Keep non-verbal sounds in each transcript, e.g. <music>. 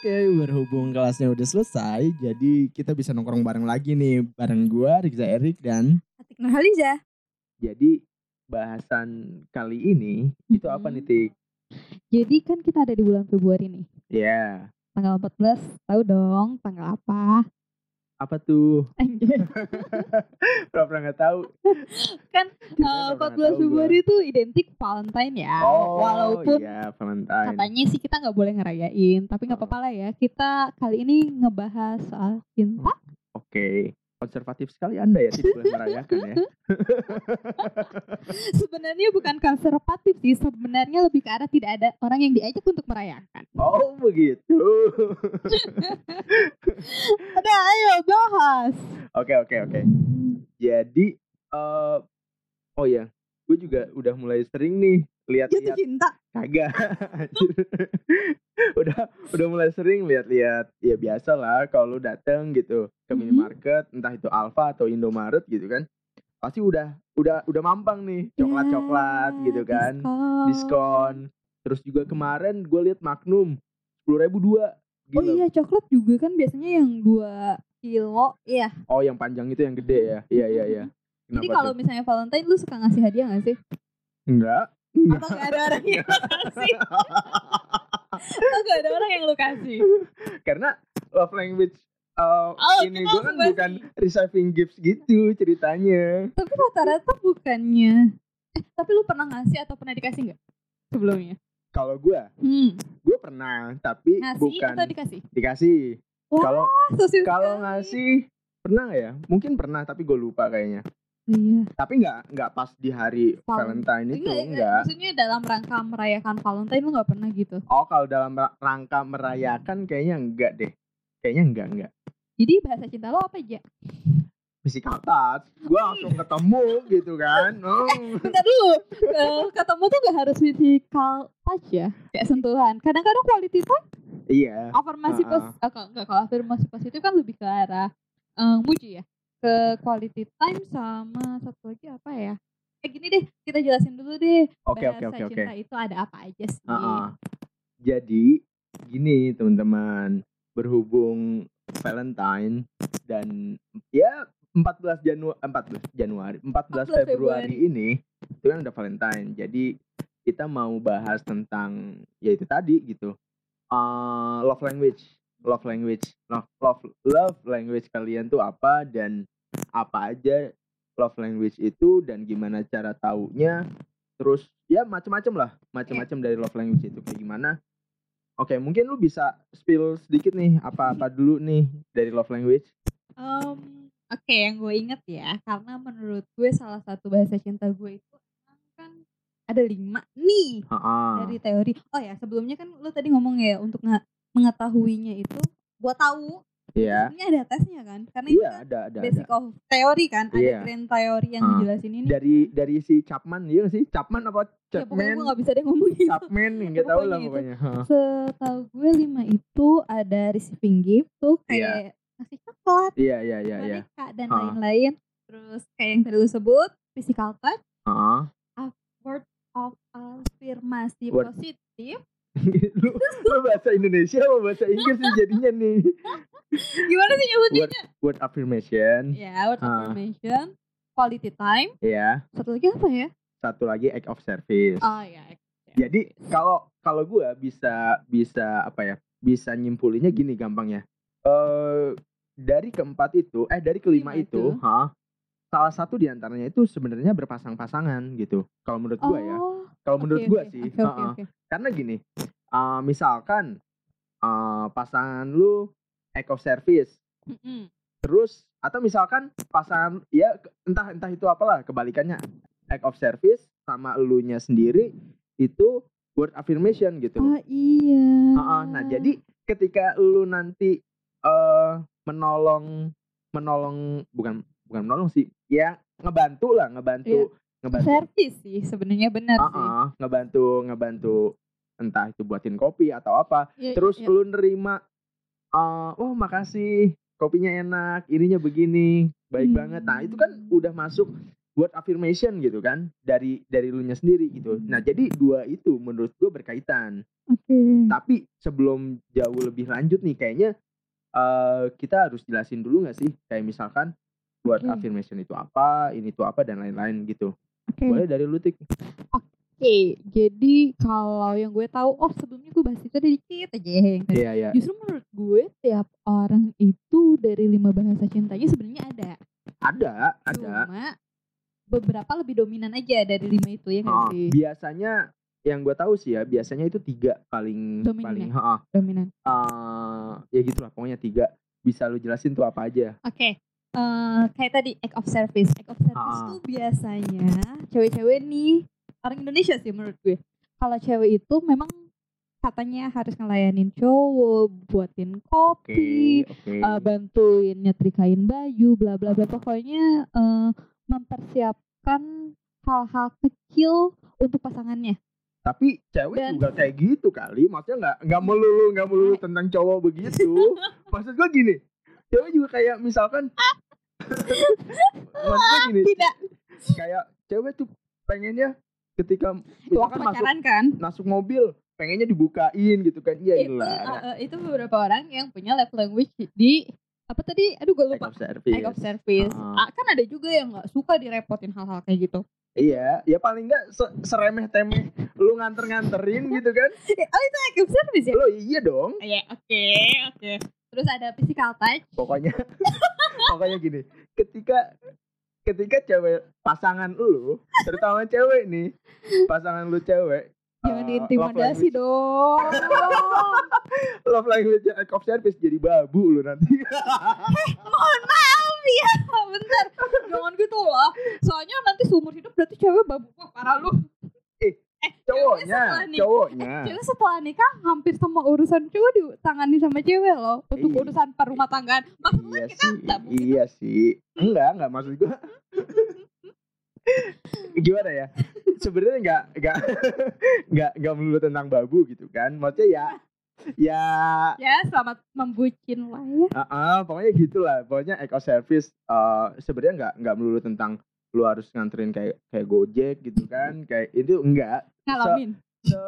Oke, berhubung kelasnya udah selesai, jadi kita bisa nongkrong bareng lagi nih. Bareng gua, Riza Erik, dan Atik Nurhaliza. Jadi bahasan kali ini itu apa nih Mhm. Tik? Jadi kan kita ada di bulan Februari nih. Ya, Tanggal 14, tahu dong tanggal apa? Apa tuh? Anjir. <laughs> Pernah nggak tahu. kan Ceritanya eh, pernah 14 tahu gua. Februari itu identik Valentine ya. Oh, Walaupun iya, Valentine. katanya sih kita nggak boleh ngerayain, tapi nggak apa-apa lah ya. Kita kali ini ngebahas soal cinta. Oke, konservatif sekali Anda ya tidak boleh merayakan ya. <laughs> Sebenarnya bukan konservatif sih, sebenarnya lebih ke arah tidak ada orang yang diajak untuk merayakan. Oh, begitu. Ada, <laughs> ayo bahas. Oke, oke, oke. Jadi eh oh ya, gue juga udah mulai sering nih Jatuh lihat-lihat cinta. Kagak. <laughs> udah udah mulai sering lihat-lihat ya biasa lah kalau lu dateng gitu ke Mhm. minimarket entah itu Alfa atau Indomaret gitu kan pasti udah udah udah mampang nih coklat-coklat Ya, gitu kan diskon. diskon terus juga kemarin gue lihat Magnum sepuluh ribu dua Oh iya coklat juga kan biasanya yang 2 kilo Iya oh yang panjang itu yang gede ya iya iya iya Jadi Kenapa kalau misalnya Valentine lu suka ngasih hadiah gak sih? enggak Atau gak ada orang yang lu kasih? Atau gak ada orang yang lu kasih? karena love language uh, Oh, ini gue kan bukan receiving gifts gitu ceritanya. Tapi rata-rata bukannya Eh tapi lu pernah ngasih atau pernah dikasih gak? Sebelumnya? Kalau gue Hmm. Gue pernah tapi Ngasih bukan atau dikasih? dikasih. Kalau kalau ngasih pernah nggak ya? Mungkin pernah tapi gue lupa kayaknya Iya. Tapi nggak nggak pas di hari Val- Valentine itu Enggak, enggak. Maksudnya dalam rangka merayakan Valentine lu gak pernah gitu? Oh kalau dalam ra- rangka merayakan kayaknya enggak deh. Kayaknya enggak enggak Jadi bahasa cinta lo apa aja? physical touch gue langsung ketemu gitu kan. Oh. <laughs> Bentar dulu, Eh, ketemu tuh gak harus physical touch ya, kayak sentuhan. Kadang-kadang quality time, iya. Afirmasi Ha-ha. pos, eh, kalau- enggak kalau afirmasi positif kan lebih ke arah eh, muji ya, ke quality time sama satu lagi apa ya? Eh gini deh, kita jelasin dulu deh. oke oke oke oke cinta itu ada apa aja sih? Heeh. Jadi gini teman-teman, berhubung Valentine dan ya 14 Januari 14 Januari 14, 14 Februari ini itu kan udah Valentine. Jadi kita mau bahas tentang ya itu tadi gitu. Eh, love language, love language, love, love love language kalian tuh apa dan apa aja love language itu dan gimana cara taunya. Terus ya macam-macam lah. Macam-macam dari love language itu kayak gimana. Oke mungkin lu bisa spill sedikit nih apa-apa dulu nih dari love language? Em, Oke, yang gue inget ya, karena menurut gue salah satu bahasa cinta gue itu kan ada lima nih Heeh. dari teori. Oh ya, sebelumnya kan lu tadi ngomong ya untuk nge- mengetahuinya itu, gue tahu Iya. sebenarnya ada tesnya kan, karena Iya, kan ada ada ada. basic of teori kan, ada Iya. grand teori yang Ah. ngejelasin ini. Dari dari si Chapman iya sih? Chapman apa ya pokoknya Chapman? gue gak bisa deh ngomong gitu. Chapman nggak tahu lah Pokoknya itu. pokoknya. Heeh. Setahu gue lima itu ada receiving gift tuh kayak ngasih coklat, Iya iya iya iya. boneka dan lain-lain. Terus kayak yang tadi lu sebut, physical touch, Heeh. word of afirmasi Word- positif. Lu, lu bahasa Indonesia apa bahasa Inggris nih jadinya nih? Gimana sih nyebutnya? Word word affirmation. Ya, word Ah. affirmation, quality time. Iya. Satu lagi apa ya? Satu lagi act of service. Oh ya, Jadi kalau kalau gua bisa bisa apa ya? Bisa nyimpulinnya gini gampangnya. Eh dari keempat itu, eh dari kelima Lima itu, itu. ha, salah satu di antaranya itu sebenarnya berpasang-pasangan gitu. Kalau menurut gua ya. Oh, Kalau menurut oke, gua oke, sih. Oke, oke, ha-ha. oke. Karena gini, eh, misalkan eh, pasangan lu act of service, Mm-mm. terus atau misalkan pasangan ya entah entah itu apalah kebalikannya act of service sama elunya sendiri itu word affirmation gitu. Oh iya. Heeh, nah jadi ketika lu nanti eh menolong menolong bukan bukan menolong sih ya ngebantu lah ngebantu ngebantu service sih sebenarnya benar sih. Heeh, ngebantu ngebantu entah itu buatin kopi atau apa Ya, terus ya. lu nerima eh oh makasih kopinya enak ininya begini baik Hmm. banget nah itu kan udah masuk word affirmation gitu kan dari dari lu nya sendiri gitu. Nah, jadi dua itu menurut gue berkaitan. Oke. Tapi sebelum jauh lebih lanjut nih kayaknya eh kita harus jelasin dulu nggak sih kayak misalkan word Oke. affirmation itu apa, ini tuh apa dan lain-lain gitu. Oke. Boleh dari lu Tik. Oke, jadi kalau yang gue tahu, oh sebelumnya gue bahas itu ada dikit aja ya yang tadi. Iya, iya. Justru menurut gue tiap orang itu dari lima bahasa cintanya sebenarnya ada. Ada, ada. Cuma beberapa lebih dominan aja dari lima itu ya Ah, sih? biasanya yang gue tahu sih ya, biasanya itu tiga paling Dominan paling ya? ha Dominan. ya gitulah pokoknya tiga. Bisa lu jelasin tuh apa aja? Oke. Eh, kayak tadi act of service. Act of service Ah. tuh biasanya cewek-cewek nih orang Indonesia sih menurut gue. Kalau cewek itu memang katanya harus ngelayanin cowok, buatin kopi, oke. eh, bantuin nyetrikain baju, bla bla bla. Pokoknya eh, mempersiapkan hal-hal kecil untuk pasangannya. Tapi cewek Dan- juga kayak gitu kali, maksudnya nggak nggak melulu nggak melulu tentang cowok begitu. <laughs> Maksud gue gini, cewek juga kayak misalkan, maksudnya gini, Tidak. kayak cewek tuh pengennya ketika misalkan masuk kan? masuk mobil pengennya dibukain gitu kan, iya itu, eh, eh, itu beberapa orang yang punya love language di apa tadi? Aduh gue Act lupa. of service. Act of service. Ah. Ah, kan ada juga yang nggak suka direpotin hal-hal kayak gitu. Iya, ya paling nggak se- seremeh temeh lu nganter-nganterin gitu kan. <laughs> oh itu act of service ya? Lo iya dong. Iya, oke, oke. Terus ada physical touch. Pokoknya <laughs> pokoknya gini, ketika ketika cewek pasangan lu, terutama cewek nih, pasangan lu cewek Jangan eh, diintimidasi dong. Love language act <laughs> of service jadi babu lu nanti. Mohon maaf ya, bentar. Jangan gitu lah. Soalnya nanti seumur hidup berarti cewek babu wah parah lu. Eh, cowoknya, cowoknya. Eh, cewek setelah nikah hampir semua urusan cowok ditangani sama cewek loh untuk Iya. urusan perumah tanggaan. Maksud lu Iya kita sih, nggak iya sih. Enggak, enggak maksud gua. Gimana ya? Sebenarnya enggak enggak enggak <laughs> enggak melulu tentang babu gitu kan. Maksudnya ya ya ya selamat membucin lah ya. ah, ah, pokoknya gitulah. Pokoknya of service eh sebenarnya enggak enggak melulu tentang lu harus nganterin kayak kayak Gojek gitu kan. Kayak itu enggak. Ngalamin. Se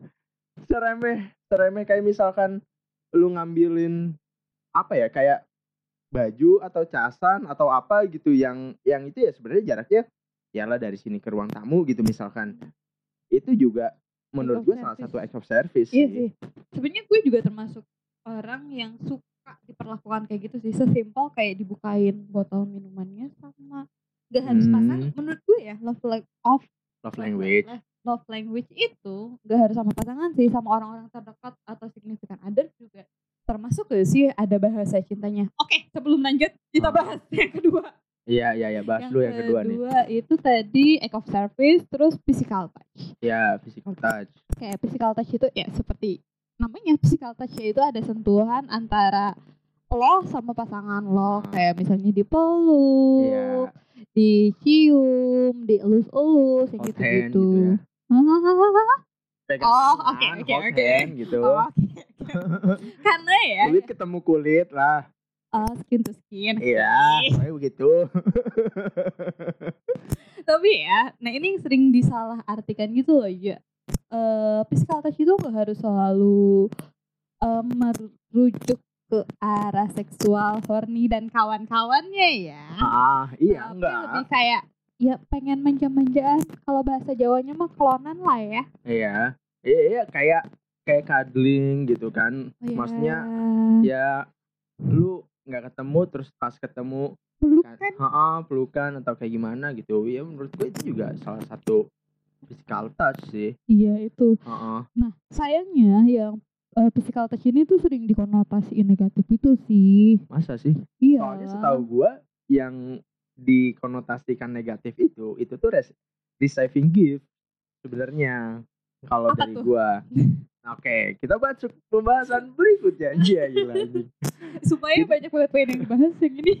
<laughs> seremeh seremeh kayak misalkan lu ngambilin apa ya kayak baju atau casan atau apa gitu yang yang itu ya sebenarnya jaraknya yalah dari sini ke ruang tamu gitu misalkan itu juga menurut gue salah satu act of service Iya sih. sih. Sebenarnya gue juga termasuk orang yang suka diperlakukan kayak gitu sih. Sesimpel kayak dibukain botol minumannya sama gak harus Hmm. pasang. Menurut gue ya love like of love language love language itu gak harus sama pasangan sih, sama orang-orang terdekat atau signifikan other juga termasuk gak sih ada bahasa cintanya. Oke, sebelum lanjut kita Ah. bahas yang kedua. iya iya ya bahas dulu yang kedua nih itu tadi act of service, terus physical touch. ya physical touch kayak physical touch itu ya seperti namanya physical touch itu ada sentuhan antara lo sama pasangan lo Ah. kayak misalnya dipeluk, Iya. Dicium, dielus-elus kayak gitu-gitu. gitu ya. Hahaha. <laughs> Pegang Oh, oke, oke, oke. gitu <laughs> Oh. Karena ya kulit ketemu kulit lah oh, skin to skin. iya pokoknya begitu <laughs> Tapi ya, nah ini yang sering disalah artikan gitu loh ya. Eh physical touch itu gak harus selalu eh, merujuk ke arah seksual, horny dan kawan-kawannya ya. ah iya Tapi enggak lebih kayak ya pengen manja-manjaan. Kalau bahasa Jawanya mah klonan lah ya. Iya, iya, iya kayak kayak cuddling gitu kan. Oh, ya. Maksudnya ya lu nggak ketemu terus pas ketemu pelukan. heeh, pelukan atau kayak gimana gitu. Ya menurut gue itu juga salah satu physical touch sih. Iya itu. Heeh. Nah sayangnya yang eh, physical touch ini tuh sering dikonotasiin negatif itu sih. Masa sih? Iya. Soalnya setahu gua yang dikonotasikan negatif itu itu tuh res receiving gift sebenarnya kalau dari tuh? gua. Oke, kita masuk pembahasan berikutnya. Iya, gila anjing. Supaya banyak banget poin yang dibahas yang ini.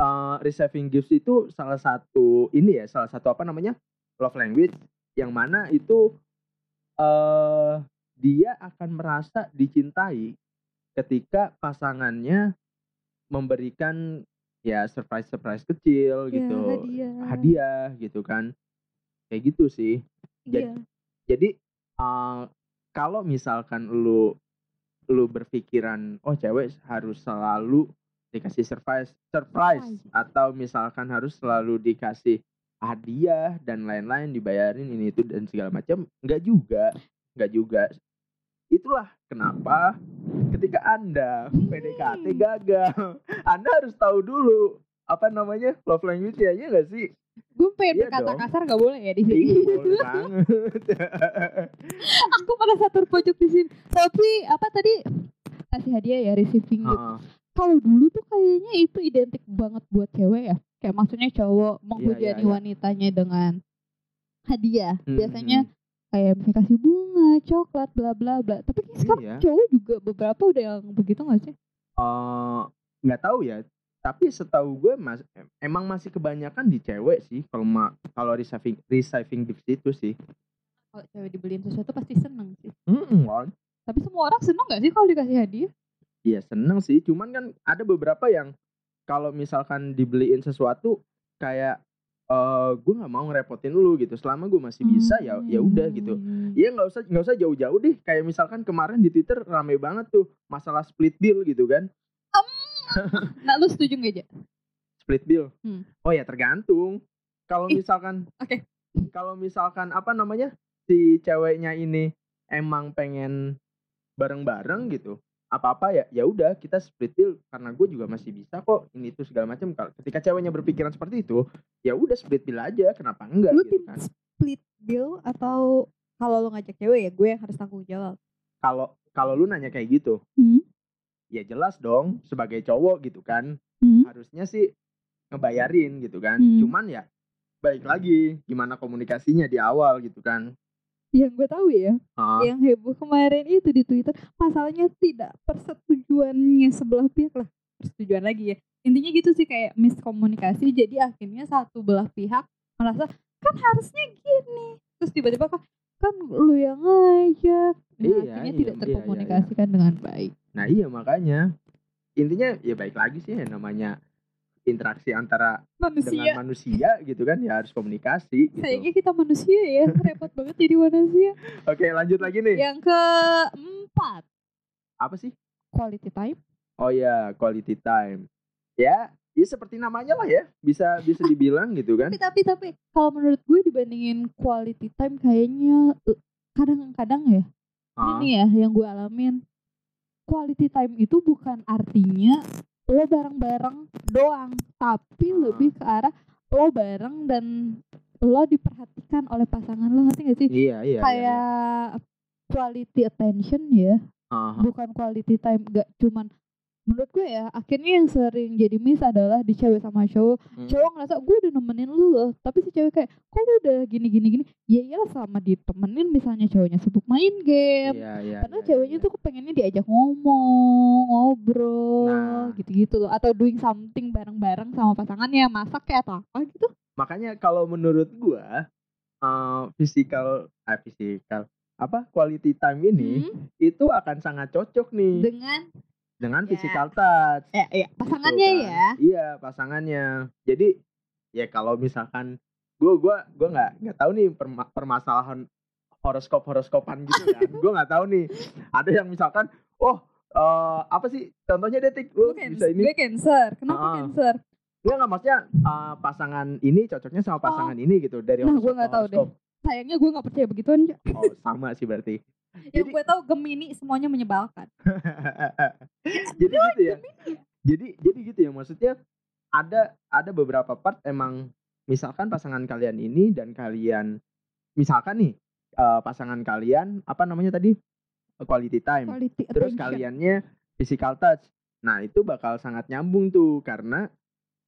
uh, receiving gifts itu salah satu ini ya salah satu apa namanya love language yang mana itu uh, dia akan merasa dicintai ketika pasangannya memberikan ya surprise surprise kecil Ya, gitu hadiah. hadiah gitu kan kayak gitu sih Iya. jadi eh, kalau misalkan lu lu berpikiran oh cewek harus selalu dikasih surprise surprise Surprise. atau misalkan harus selalu dikasih hadiah dan lain-lain dibayarin ini itu dan segala macam nggak juga nggak juga itulah kenapa ketika anda PDKT Hmm. gagal anda harus tahu dulu apa namanya love language ya iya nggak sih Gue pengen Iya berkata dong. kasar gak boleh ya di sini. Iya, boleh banget <laughs> Aku merasa terpojok di sini. Tapi apa tadi kasih hadiah ya receiving. Heeh. Kalau dulu tuh kayaknya itu identik banget buat cewek ya. Kayak maksudnya cowok menghujani iya. wanitanya dengan hadiah. Hmm, Biasanya hmm. Kayak misalnya kasih bunga, coklat, bla bla bla. Tapi kayak sekarang Iya. cowok juga beberapa udah yang begitu gak sih? Eh, nggak tahu ya tapi setahu gue mas em- emang masih kebanyakan di cewek sih kalau kalau receiving receiving gifts itu sih Kalau cewek dibeliin sesuatu pasti seneng sih. Mm-mm, Wan. Tapi semua orang seneng gak sih kalau dikasih hadiah? Iya seneng sih cuman kan ada beberapa yang kalau misalkan dibeliin sesuatu kayak eh gue nggak mau ngerepotin lu gitu selama gue masih bisa ya ya udah gitu Hmm. Iya nggak usah nggak usah jauh-jauh deh kayak misalkan kemarin di Twitter rame banget tuh masalah split bill gitu kan Nah lu setuju gak aja? split bill. Hmm. Oh ya tergantung. Kalau misalkan oke. Kalau misalkan apa namanya? si ceweknya ini emang pengen bareng-bareng gitu. Apa-apa ya ya udah kita split bill karena gue juga masih bisa kok ini itu segala macam. Kalau ketika ceweknya berpikiran seperti itu, ya udah split bill aja. Kenapa enggak Lu gitu tim kan? split bill atau kalau lu ngajak cewek ya gue yang harus tanggung jawab? Kalau kalau lu nanya kayak gitu, Hmm. ya jelas dong sebagai cowok gitu kan. Hmm. Harusnya sih ngebayarin gitu kan. Hmm. Cuman ya baik lagi gimana komunikasinya di awal gitu kan. Yang gue tahu ya, yang heboh kemarin itu di Twitter, masalahnya tidak persetujuannya sebelah pihak lah. Persetujuan lagi ya. Intinya gitu sih kayak miskomunikasi, jadi akhirnya satu belah pihak merasa kan harusnya gini. Terus tiba-tiba kan kan lu yang ngajak. Nah, Iya, akhirnya iya, tidak iya, iya, terkomunikasikan dengan baik. Nah iya makanya intinya ya baik lagi sih yang namanya interaksi antara Manusia, dengan manusia gitu kan ya harus komunikasi gitu. sayangnya kita manusia ya, <laughs> repot banget jadi manusia. Oke lanjut lagi nih. Yang keempat, Apa sih? quality time. Oh ya quality time. Ya, ya seperti namanya lah ya. Bisa bisa dibilang gitu kan. Tapi tapi tapi kalau menurut gue dibandingin quality time kayaknya eh, kadang-kadang ya Ah, ini ya yang gue alamin quality time itu bukan artinya lo bareng-bareng doang tapi Ah. lebih ke arah lo bareng dan lo diperhatikan oleh pasangan lo ngerti gak sih Iya iya. iya, kayak quality attention ya iya. Ah, bukan quality time gak cuman menurut gue ya akhirnya yang sering jadi miss adalah di cewek sama cowok hmm. cowok ngerasa gue udah nemenin lu loh tapi si cewek kayak kok lu udah gini gini gini ya iyalah selama ditemenin misalnya cowoknya sibuk main game Iya iya. karena iya, ceweknya iya. tuh pengennya diajak ngomong ngobrol Nah. gitu-gitu loh atau doing something bareng-bareng sama pasangannya masak kayak atau apa gitu Makanya kalau menurut gua eh physical eh physical apa quality time ini Hmm, itu akan sangat cocok nih dengan dengan Ya. physical touch. ya, ya pasangannya Gitu kan. ya Iya, pasangannya. Jadi ya kalau misalkan gua gua gua nggak nggak tahu nih perma- permasalahan horoskop horoskopan gitu kan. <laughs> gua nggak tahu nih. Ada yang misalkan, oh eh, apa sih contohnya detik lu gue bisa ini gue cancer kenapa Ah. cancer Enggak enggak maksudnya eh, pasangan ini cocoknya sama pasangan ini gitu dari Nah, horoskop gua ke nggak tahu deh. sayangnya gue nggak percaya begituan. Oh, sama sih berarti. <laughs> yang Jadi- gue tahu gemini semuanya menyebalkan <laughs> jadi gitu ya. Jadi jadi gitu ya maksudnya ada ada beberapa part emang misalkan pasangan kalian ini dan kalian misalkan nih eh, pasangan kalian apa namanya tadi quality time. quality Terus attention. kaliannya physical touch. Nah, itu bakal sangat nyambung tuh karena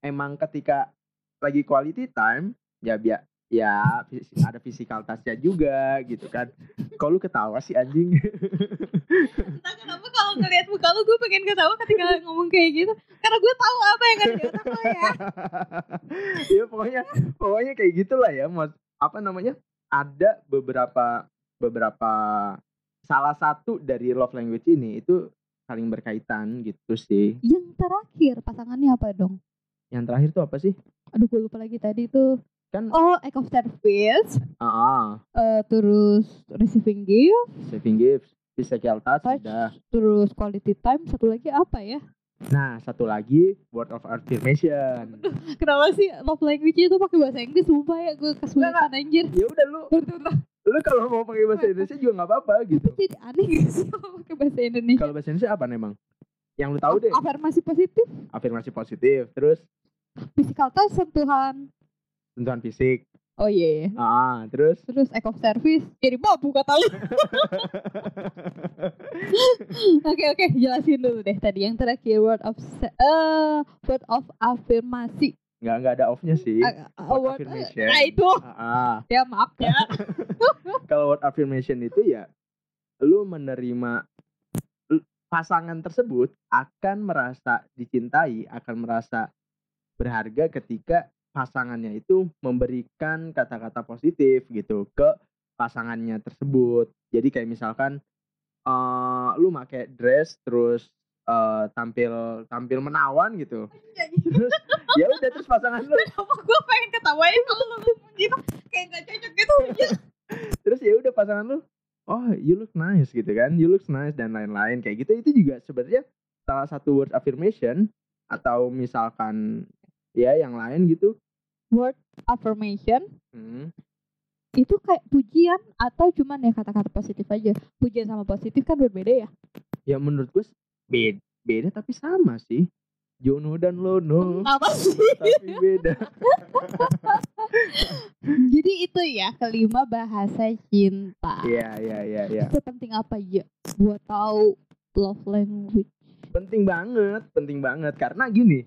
emang ketika lagi quality time ya biar ya ada physical touch-nya juga gitu kan. Kok lu ketawa sih anjing? Entah kenapa kalau ngeliat muka lu gue pengen ketawa ketika ngomong kayak gitu Karena gue tahu apa yang ada di otak lo ya <laughs> ya pokoknya pokoknya kayak gitulah ya mas apa namanya ada beberapa beberapa salah satu dari love language ini itu saling berkaitan gitu sih Yang terakhir pasangannya apa dong? Yang terakhir tuh apa sih? Aduh gue lupa lagi tadi tuh. Kan Oh, act of service. ah, ah, eh, terus receiving gift. saving gifts, physical touch, Touch. udah. Terus quality time. Satu lagi apa ya? Nah, satu lagi word of affirmation. Kenapa sih love language itu pakai bahasa Inggris? Sumpah ya gue kesulitan anjir. ya udah lu lu kalau mau pakai bahasa Indonesia juga nggak apa-apa gitu. Tapi jadi aneh sih <laughs> pakai bahasa Indonesia? Kalau bahasa Indonesia apa emang? Yang lu tahu deh, Afirmasi positif, afirmasi positif, terus physical touch, sentuhan. Sentuhan fisik. Oh iya. iya. Ah, terus Terus act of service. Jadi babu kata lu. <laughs> Oke oke, jelasin dulu deh tadi yang terakhir word of eh word of afirmasi. nggak nggak ada off-nya sih. Ah, ah, Word word- affirmation. Nah itu. Ah, ah. Ya maaf ya. <laughs> kalau word affirmation itu ya lu menerima pasangan tersebut akan merasa dicintai, akan merasa berharga ketika pasangannya itu memberikan kata-kata positif gitu ke pasangannya tersebut. Jadi kayak misalkan eh lu pakai dress terus eh, tampil tampil menawan gitu. Terus ya udah terus pasangan lu Kenapa gue pengen ketawain lu gitu kayak gak cocok gitu. terus ya udah pasangan lu oh you look nice gitu kan you look nice dan lain-lain kayak gitu itu juga sebenarnya salah satu word affirmation atau misalkan ya yang lain gitu Word affirmation hmm. itu kayak pujian atau cuman ya kata-kata positif aja. Pujian sama positif kan berbeda ya. ya menurut gue beda, beda tapi sama sih Jono dan Lono Apa sih? tapi beda <laughs> Jadi itu ya kelima bahasa cinta. iya iya iya iya Sepenting apa ya buat tahu love language? penting banget penting banget karena gini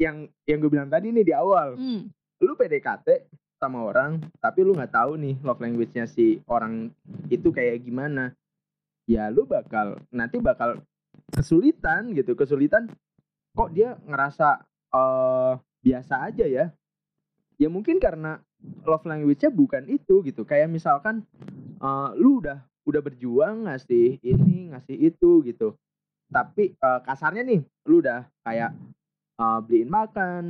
yang yang gue bilang tadi nih di awal. Hmm. lu PDKT sama orang tapi lu nggak tahu nih love language-nya si orang itu kayak gimana. Ya lu bakal nanti bakal kesulitan gitu kesulitan kok dia ngerasa eh biasa aja ya. Ya mungkin karena love language-nya bukan itu gitu. Kayak misalkan eh, lu udah udah berjuang ngasih ini ngasih itu gitu. Tapi eh, kasarnya nih lu udah kayak eh, beliin makan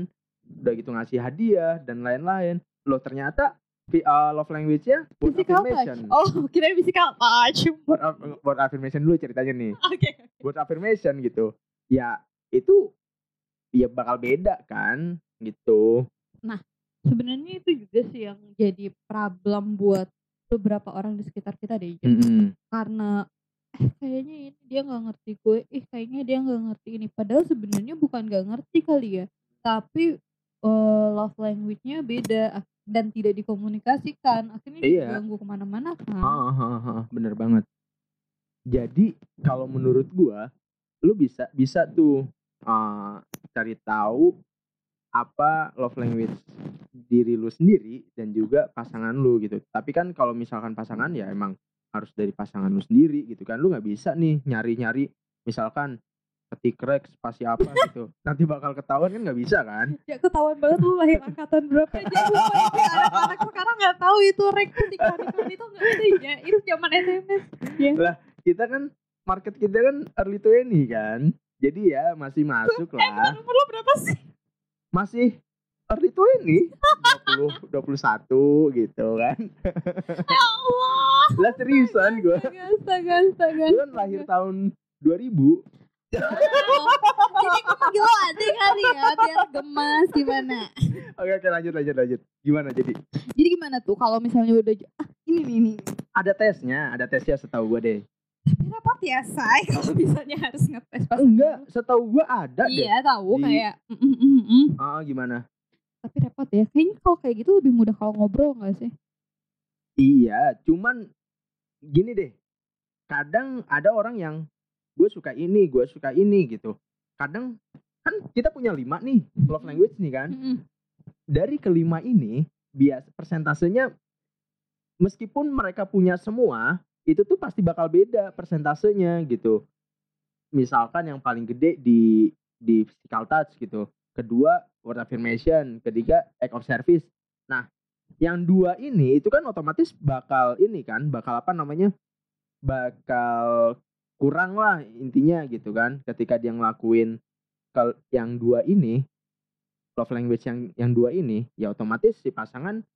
udah gitu ngasih hadiah dan lain-lain lo ternyata uh, love language-nya word Physical affirmation touch. Oh, <laughs> kira physical touch. word, aff- word affirmation dulu ceritanya nih <laughs> Oke. word affirmation gitu ya itu ya bakal beda kan gitu Sebenarnya itu juga sih yang jadi problem buat beberapa orang di sekitar kita deh. Jen. Mm-mm. Karena eh kayaknya ini dia nggak ngerti gue, eh kayaknya dia nggak ngerti ini. Padahal sebenarnya bukan nggak ngerti kali ya, tapi eh, love language-nya beda dan tidak dikomunikasikan. Akhirnya Iya. diganggu ke mana-mana kan. Ah, ah, ah, ah, bener banget jadi kalau menurut gua lu bisa bisa tuh uh, cari tahu apa love language diri lu sendiri dan juga pasangan lu gitu tapi kan kalau misalkan pasangan ya emang harus dari pasangan lu sendiri gitu kan. Lu nggak bisa nih nyari nyari misalkan ketik rek spasi apa <laughs> gitu. Nanti bakal ketahuan kan nggak bisa kan? <laughs> Ya ketahuan banget lu lahir angkatan berapa aja anak-anak sekarang nggak tahu itu rek iklan-iklan itu nggak ada ya. Itu zaman SMS kita kan market kita kan early 20 kan. Jadi ya masih masuk eh lah. bukan umur lo berapa sih? Masih early 20 20 21 gitu kan. Ya Allah. Lah seriusan gue astaga astaga gue kan lahir tahun 2000 jadi gue panggil lo adek kali ya biar gemas gimana? Oke oke lanjut lanjut lanjut. Gimana jadi? Jadi gimana tuh kalau misalnya udah ah ini nih ini ada tesnya ada tesnya setahu gue deh. Tapi repot ya say <laughs> kalau misalnya harus ngetes pas enggak setahu gue ada deh. Iya tahu Di- kayak mm, mm, mm, mm. ah gimana tapi repot ya kayaknya kalau kayak gitu lebih mudah kalau ngobrol gak sih Iya, cuman gini deh. Kadang ada orang yang gue suka ini, gue suka ini gitu. Kadang kan kita punya lima nih love language nih kan. Mm, mm. Dari kelima ini bias persentasenya meskipun mereka punya semua itu tuh pasti bakal beda persentasenya gitu. Misalkan yang paling gede di di physical touch gitu. Kedua word affirmation, ketiga act of service. Nah, yang dua ini itu kan otomatis bakal ini kan bakal apa namanya bakal kurang lah intinya gitu kan ketika dia ngelakuin kal yang dua ini love language yang yang dua ini ya otomatis si pasangan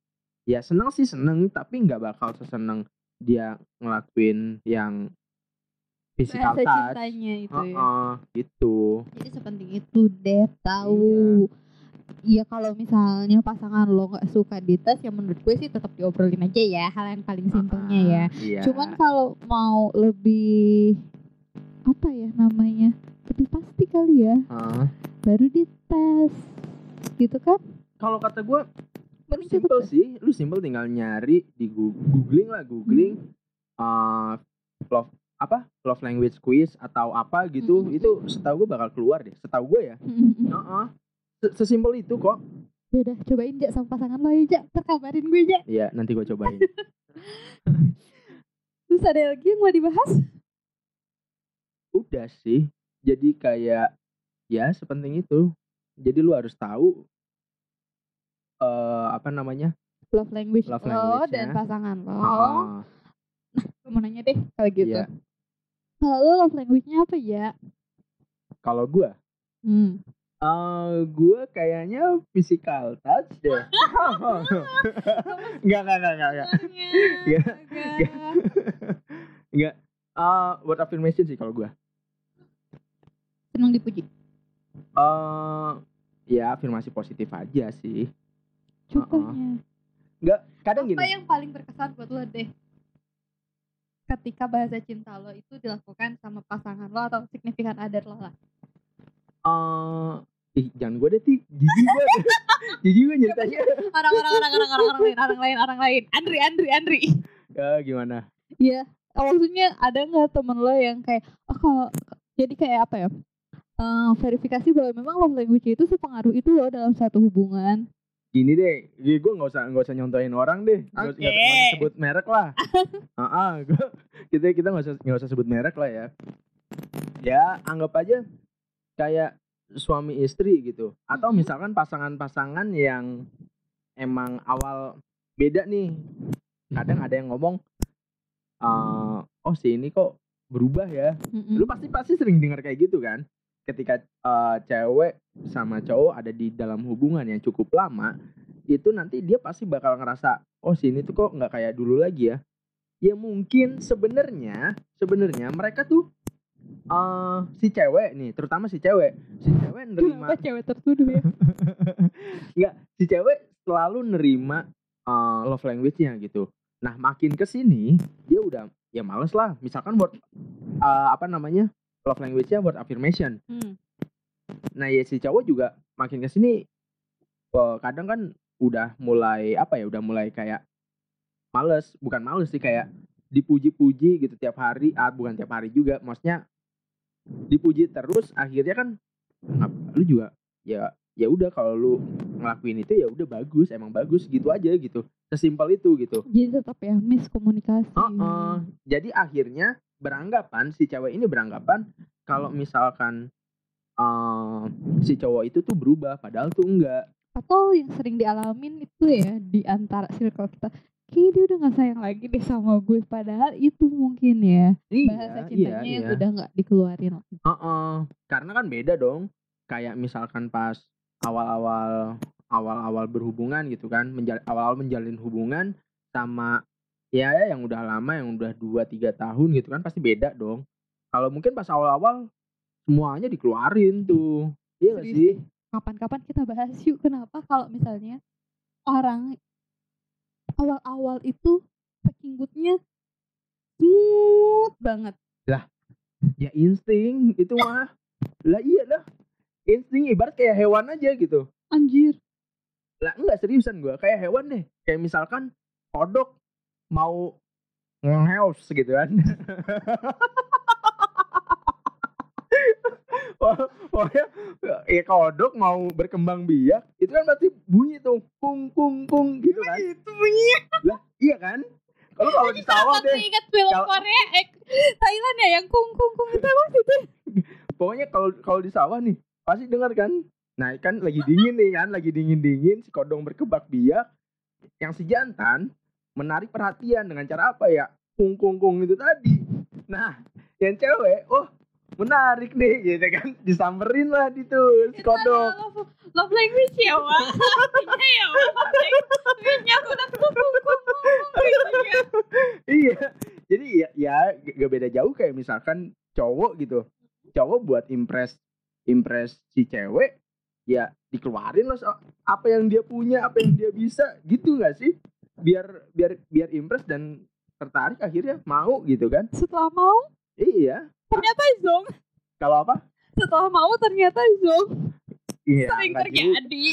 ya seneng sih seneng tapi nggak bakal seseneng dia ngelakuin yang physical Bahasa touch cintanya itu ya. Gitu Jadi sepenting itu deh tahu. Iya kalau misalnya pasangan lo nggak suka di tes ya menurut gue sih tetap diobrolin aja ya hal yang paling simpelnya ya. Iya. Cuman kalau mau lebih apa ya namanya lebih pasti kali ya Heeh. baru dites gitu kan? kalau kata gue Mending tetep simple tes. sih lu simple tinggal nyari di googling lah googling Hmm. uh, love apa love language quiz atau apa gitu Mm-mm. itu setahu gue bakal keluar deh setahu gue ya Heeh. Se- sesimpel itu kok Ya udah cobain aja sama pasangan lo aja, terkabarin gue aja. ya nanti gue cobain <laughs> Terus ada lagi yang mau dibahas? udah sih jadi kayak ya sepenting itu jadi lu harus tahu eh apa namanya Love language Love lo language-nya. dan pasangan lo. Heeh. Gue mau nanya deh kalau gitu. Iya. Kalau lo love language-nya apa ya? kalau gue Hmm. Eh, gue kayaknya physical touch deh. <laughs> Enggak, enggak, enggak, enggak, enggak. Enggak. <laughs> Eh, word affirmation sih kalau gue. Senang dipuji. Eh, ya afirmasi positif aja sih. Contohnya. Enggak, kadang Apa gini. yang paling berkesan buat lo deh? Ketika bahasa cinta lo itu dilakukan sama pasangan lo atau signifikan other lo lah. Eh, ih, jangan gue deh, Ti. Jijik gue. Jijik <laughs> gue ceritanya. Orang-orang orang-orang orang lain, orang lain, orang lain. Andri, Andri, Andri. Ya, gimana? Iya. Maksudnya ada nggak temen lo yang kayak oh kalau jadi kayak apa ya? Eh, verifikasi bahwa memang love language itu sepengaruh itu loh dalam satu hubungan. Gini deh, gue nggak usah nggak usah nyontohin orang deh, nggak usah- nggak usah sebut merek lah. Ah, gua- kita kita nggak usah nggak usah sebut merek lah ya. Ya anggap aja kayak suami istri gitu, atau misalkan pasangan-pasangan yang emang awal beda nih. Kadang ada yang ngomong, eh, oh si ini kok berubah ya. Lu pasti pasti sering dengar kayak gitu kan? Ketika eh, cewek sama cowok ada di dalam hubungan yang cukup lama, itu nanti dia pasti bakal ngerasa, oh sini tuh kok nggak kayak dulu lagi ya. Ya mungkin sebenarnya sebenarnya mereka tuh eh si cewek nih, terutama si cewek, si cewek nerima Kenapa <laughs> cewek tertuduh ya? <laughs> Enggak, si cewek selalu nerima uh, love language-nya gitu. Nah, makin ke sini dia udah ya males lah. Misalkan word uh, apa namanya? Love language-nya word affirmation. Hmm. Nah, ya si cowok juga makin ke sini uh, kadang kan udah mulai apa ya? Udah mulai kayak males, bukan males sih kayak dipuji-puji gitu tiap hari, ah bukan tiap hari juga, maksudnya dipuji terus akhirnya kan lu juga ya ya udah kalau lu ngelakuin itu ya udah bagus emang bagus gitu aja gitu sesimpel itu gitu Jadi tetap ya miskomunikasi. Heeh. jadi akhirnya beranggapan si cewek ini beranggapan kalau misalkan eh, si cowok itu tuh berubah padahal tuh enggak Atau yang sering dialamin itu ya di antara circle kita. Kayaknya dia udah gak sayang lagi deh sama gue. Padahal itu mungkin ya. Bahasa cintanya yang iya. udah gak dikeluarin lagi. Heeh. Karena kan beda dong. Kayak misalkan pas awal-awal awal-awal berhubungan gitu kan, menjal- awal-awal menjalin hubungan sama ya yang udah lama, yang udah 2 3 tahun gitu kan pasti beda dong. Kalau mungkin pas awal-awal semuanya dikeluarin tuh. Iya gak sih? Kapan-kapan kita bahas yuk kenapa kalau misalnya orang awal-awal itu packing good-nya smooth banget. Ya insting itu mah. lah iya lah. Insting ibarat kayak hewan aja gitu. Anjir. Lah enggak seriusan gua kayak hewan deh. Kayak misalkan kodok mau ngeheos gitu kan. <laughs> Pokoknya ya kodok mau berkembang biak itu kan pasti bunyi tuh kung kung kung gitu kan. Itu bunyinya. Lah iya kan? Kalau kalau di sawah deh. ingat film Kalau- Korea eh, Thailand ya yang kung kung kung itu apa sih itu? <laughs> Pokoknya kalau kalau di sawah nih pasti dengar kan. Nah kan lagi dingin nih kan, lagi dingin dingin si kodong berkembang biak. Yang si jantan menarik perhatian dengan cara apa ya? Kung kung kung itu tadi. Nah yang cewek, oh menarik nih gitu kan. Disamperin lah di tuh kodok. love, love language ya wah <laughs> ya wah Language aku udah ngomong gitu ya. Iya. Jadi ya ya gak beda jauh kayak misalkan cowok gitu. Cowok buat impress impress si cewek ya dikeluarin so- apa yang dia punya apa yang dia bisa. Gitu nggak sih biar biar biar impress dan tertarik akhirnya mau gitu kan. Setelah mau? Iya. Ternyata zong kalau apa? Setelah mau ternyata zong iya Sering terjadi.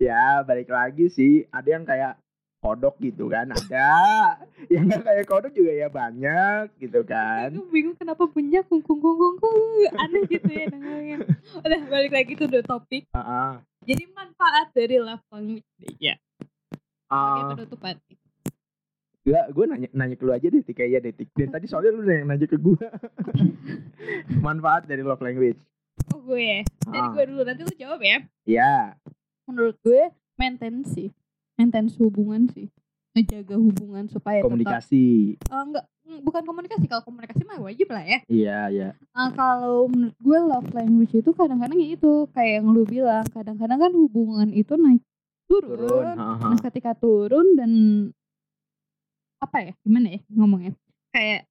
<laughs> ya balik lagi sih. Ada yang kayak kodok gitu kan ada <laughs> yang nggak kayak kodok juga ya banyak gitu kan Aku bingung kenapa punya kung kung kung kung kung Aneh gitu ya dengarnya Udah balik lagi tuh the topik Ah, ah. Jadi manfaat dari love language Ya Sebagai penutupan Enggak, gue nanya, nanya ke lu aja deh. Kayaknya deh, Tik. Dan tadi soalnya lu yang nanya ke gue. <laughs> Manfaat dari love language. Oh gue ya Dari Ah. gue dulu nanti lu jawab ya Ya, Menurut gue maintain sih Maintain hubungan sih Ngejaga hubungan supaya tetap komunikasi. Eh, enggak mm, bukan komunikasi kalau komunikasi mah wajib lah ya Iya, iya. Eh, kalau menurut gue love language itu kadang-kadang ya itu kayak yang lu bilang kadang-kadang kan hubungan itu naik turun, Turun. ha, ha. nah ketika turun dan apa ya gimana ya ngomongnya kayak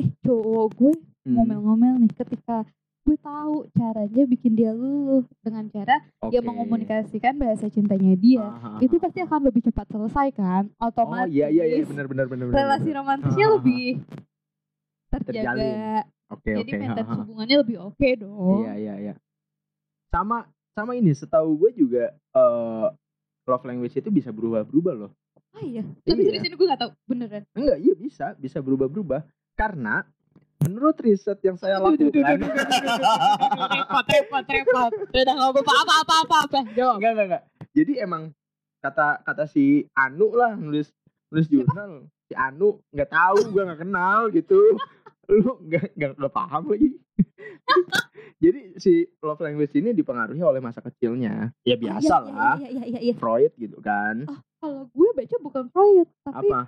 eh cowok gue Hmm, ngomel-ngomel nih ketika gue tahu caranya bikin dia luluh dengan cara dia oke. mengomunikasikan bahasa cintanya dia Ha, ha, ha. itu pasti akan lebih cepat selesai kan Oh, otomatis iya, iya, iya. Benar, benar, benar. relasi romantisnya Ha, ha, ha. lebih terjaga Terjalin. Oke, jadi ha, maintenance ha, ha. hubungannya lebih oke dong Iya, iya, iya. Sama sama ini setahu gue juga eh love language itu bisa berubah-berubah loh. oh iya tapi Iya. di sini gue gak tahu beneran Enggak, iya bisa, bisa berubah-berubah. Karena menurut riset yang saya lakukan, repot repot repot udah nggak apa apa apa apa apa jawab enggak, enggak, enggak. Jadi emang kata kata si Anu lah nulis nulis jurnal. Si Anu nggak tahu, gua nggak kenal gitu. <laughs> Lu nggak nggak nggak paham lagi. <laughs> Jadi si love language ini dipengaruhi oleh masa kecilnya. Ya biasa Oh, iya, lah. iya, iya, iya, iya. Freud gitu kan. kalau gue baca bukan Freud tapi Apa?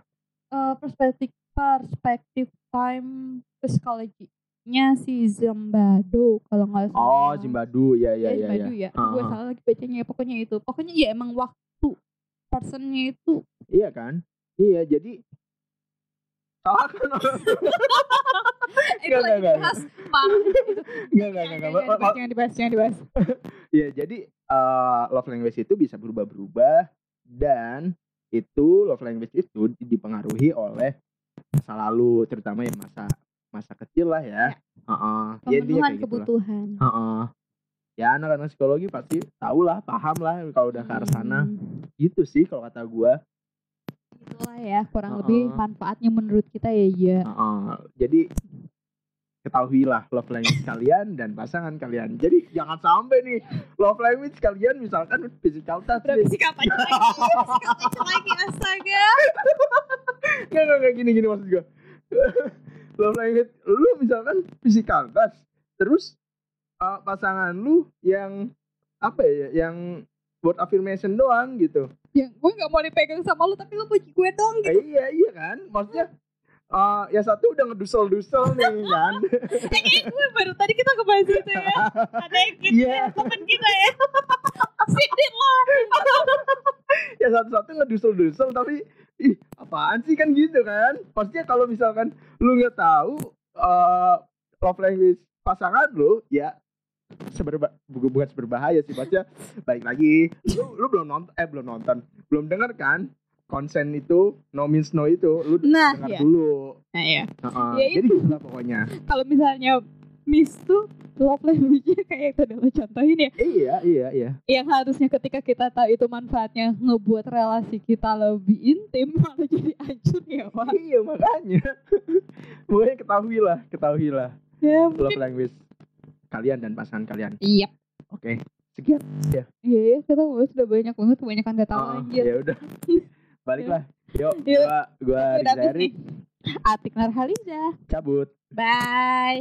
eh, perspektif perspektif time psychology-nya si Zambado kalau nggak salah Oh, Zimbadu. Ya, ya, ya, ya. Zimbadu ya, Ah, gue ah. salah lagi bacanya ya pokoknya itu pokoknya ya emang waktu personnya itu Iya kan? Iya, jadi salah kan? <laughs> itu Nggak, lagi nggak, dibahas parah itu <laughs> Enggak, enggak, enggak, enggak. Jangan- dibahas jangan dibahas <laughs> Iya, jadi eh, love language itu bisa berubah-berubah dan itu love language itu di- dipengaruhi oleh masa lalu, terutama yang masa masa kecil lah ya. Heeh. Ya, intinya pemenuhan kayak gitulah. kebutuhan Heeh. Ya anak-anak psikologi pasti tahu lah, paham lah kalau udah ke arah sana. Hmm. Gitu sih kalau kata gua. itulah ya kurang Heeh. lebih manfaatnya menurut kita ya ya Heeh. Jadi ketahuilah love language kalian dan pasangan kalian. Jadi jangan sampai nih love language kalian misalkan physical touch Udah physical touch lagi physical touch lagi astaga <laughs> nggak, gini, gini maksud gue <laughs> Love language Lu misalkan physical touch Terus uh, pasangan lu yang Apa ya Yang word affirmation doang gitu. Ya gue gak mau dipegang sama lu tapi lu puji gue dong gitu. Eh, Iya iya kan? Maksudnya uh, Yang satu udah ngedusel-dusel nih <laughs> kan? Eh, kayaknya gue baru tadi kita ngebahas itu ya. Ada yang gitu Iya. ya temen kita ya. Sidit lah Yang satu-satu ngedusel-dusel Tapi Ih apaan sih? Kan gitu kan? Maksudnya kalau misalkan Lu nggak tahu uh, Love language pasangan lu Ya seberba bukan bukan seberbahaya sih maksudnya balik lagi lu, lu belum nonton eh belum nonton belum dengar kan konsen itu no means no itu lu nah dengar ya dulu. Nah ya Heeh. Ya jadi gitu lah pokoknya. Kalau misalnya Miss tuh love language <laughs> kayak udah lo contohin ya. Iya iya iya. Yang harusnya ketika kita tahu itu manfaatnya ngebuat relasi kita lebih intim <laughs> malah jadi hancur ya Wak. iya makanya. <laughs> Pokoknya ketahuilah ketahuilah ya love language kalian dan pasangan kalian. Iya. Oke sekian iya ya kita bahas udah banyak banget kebanyakan data Heeh, anjir. ya udah. Baliklah. Yuk Yuk. gua gua Erik Atik Narhaliza. Cabut. Bye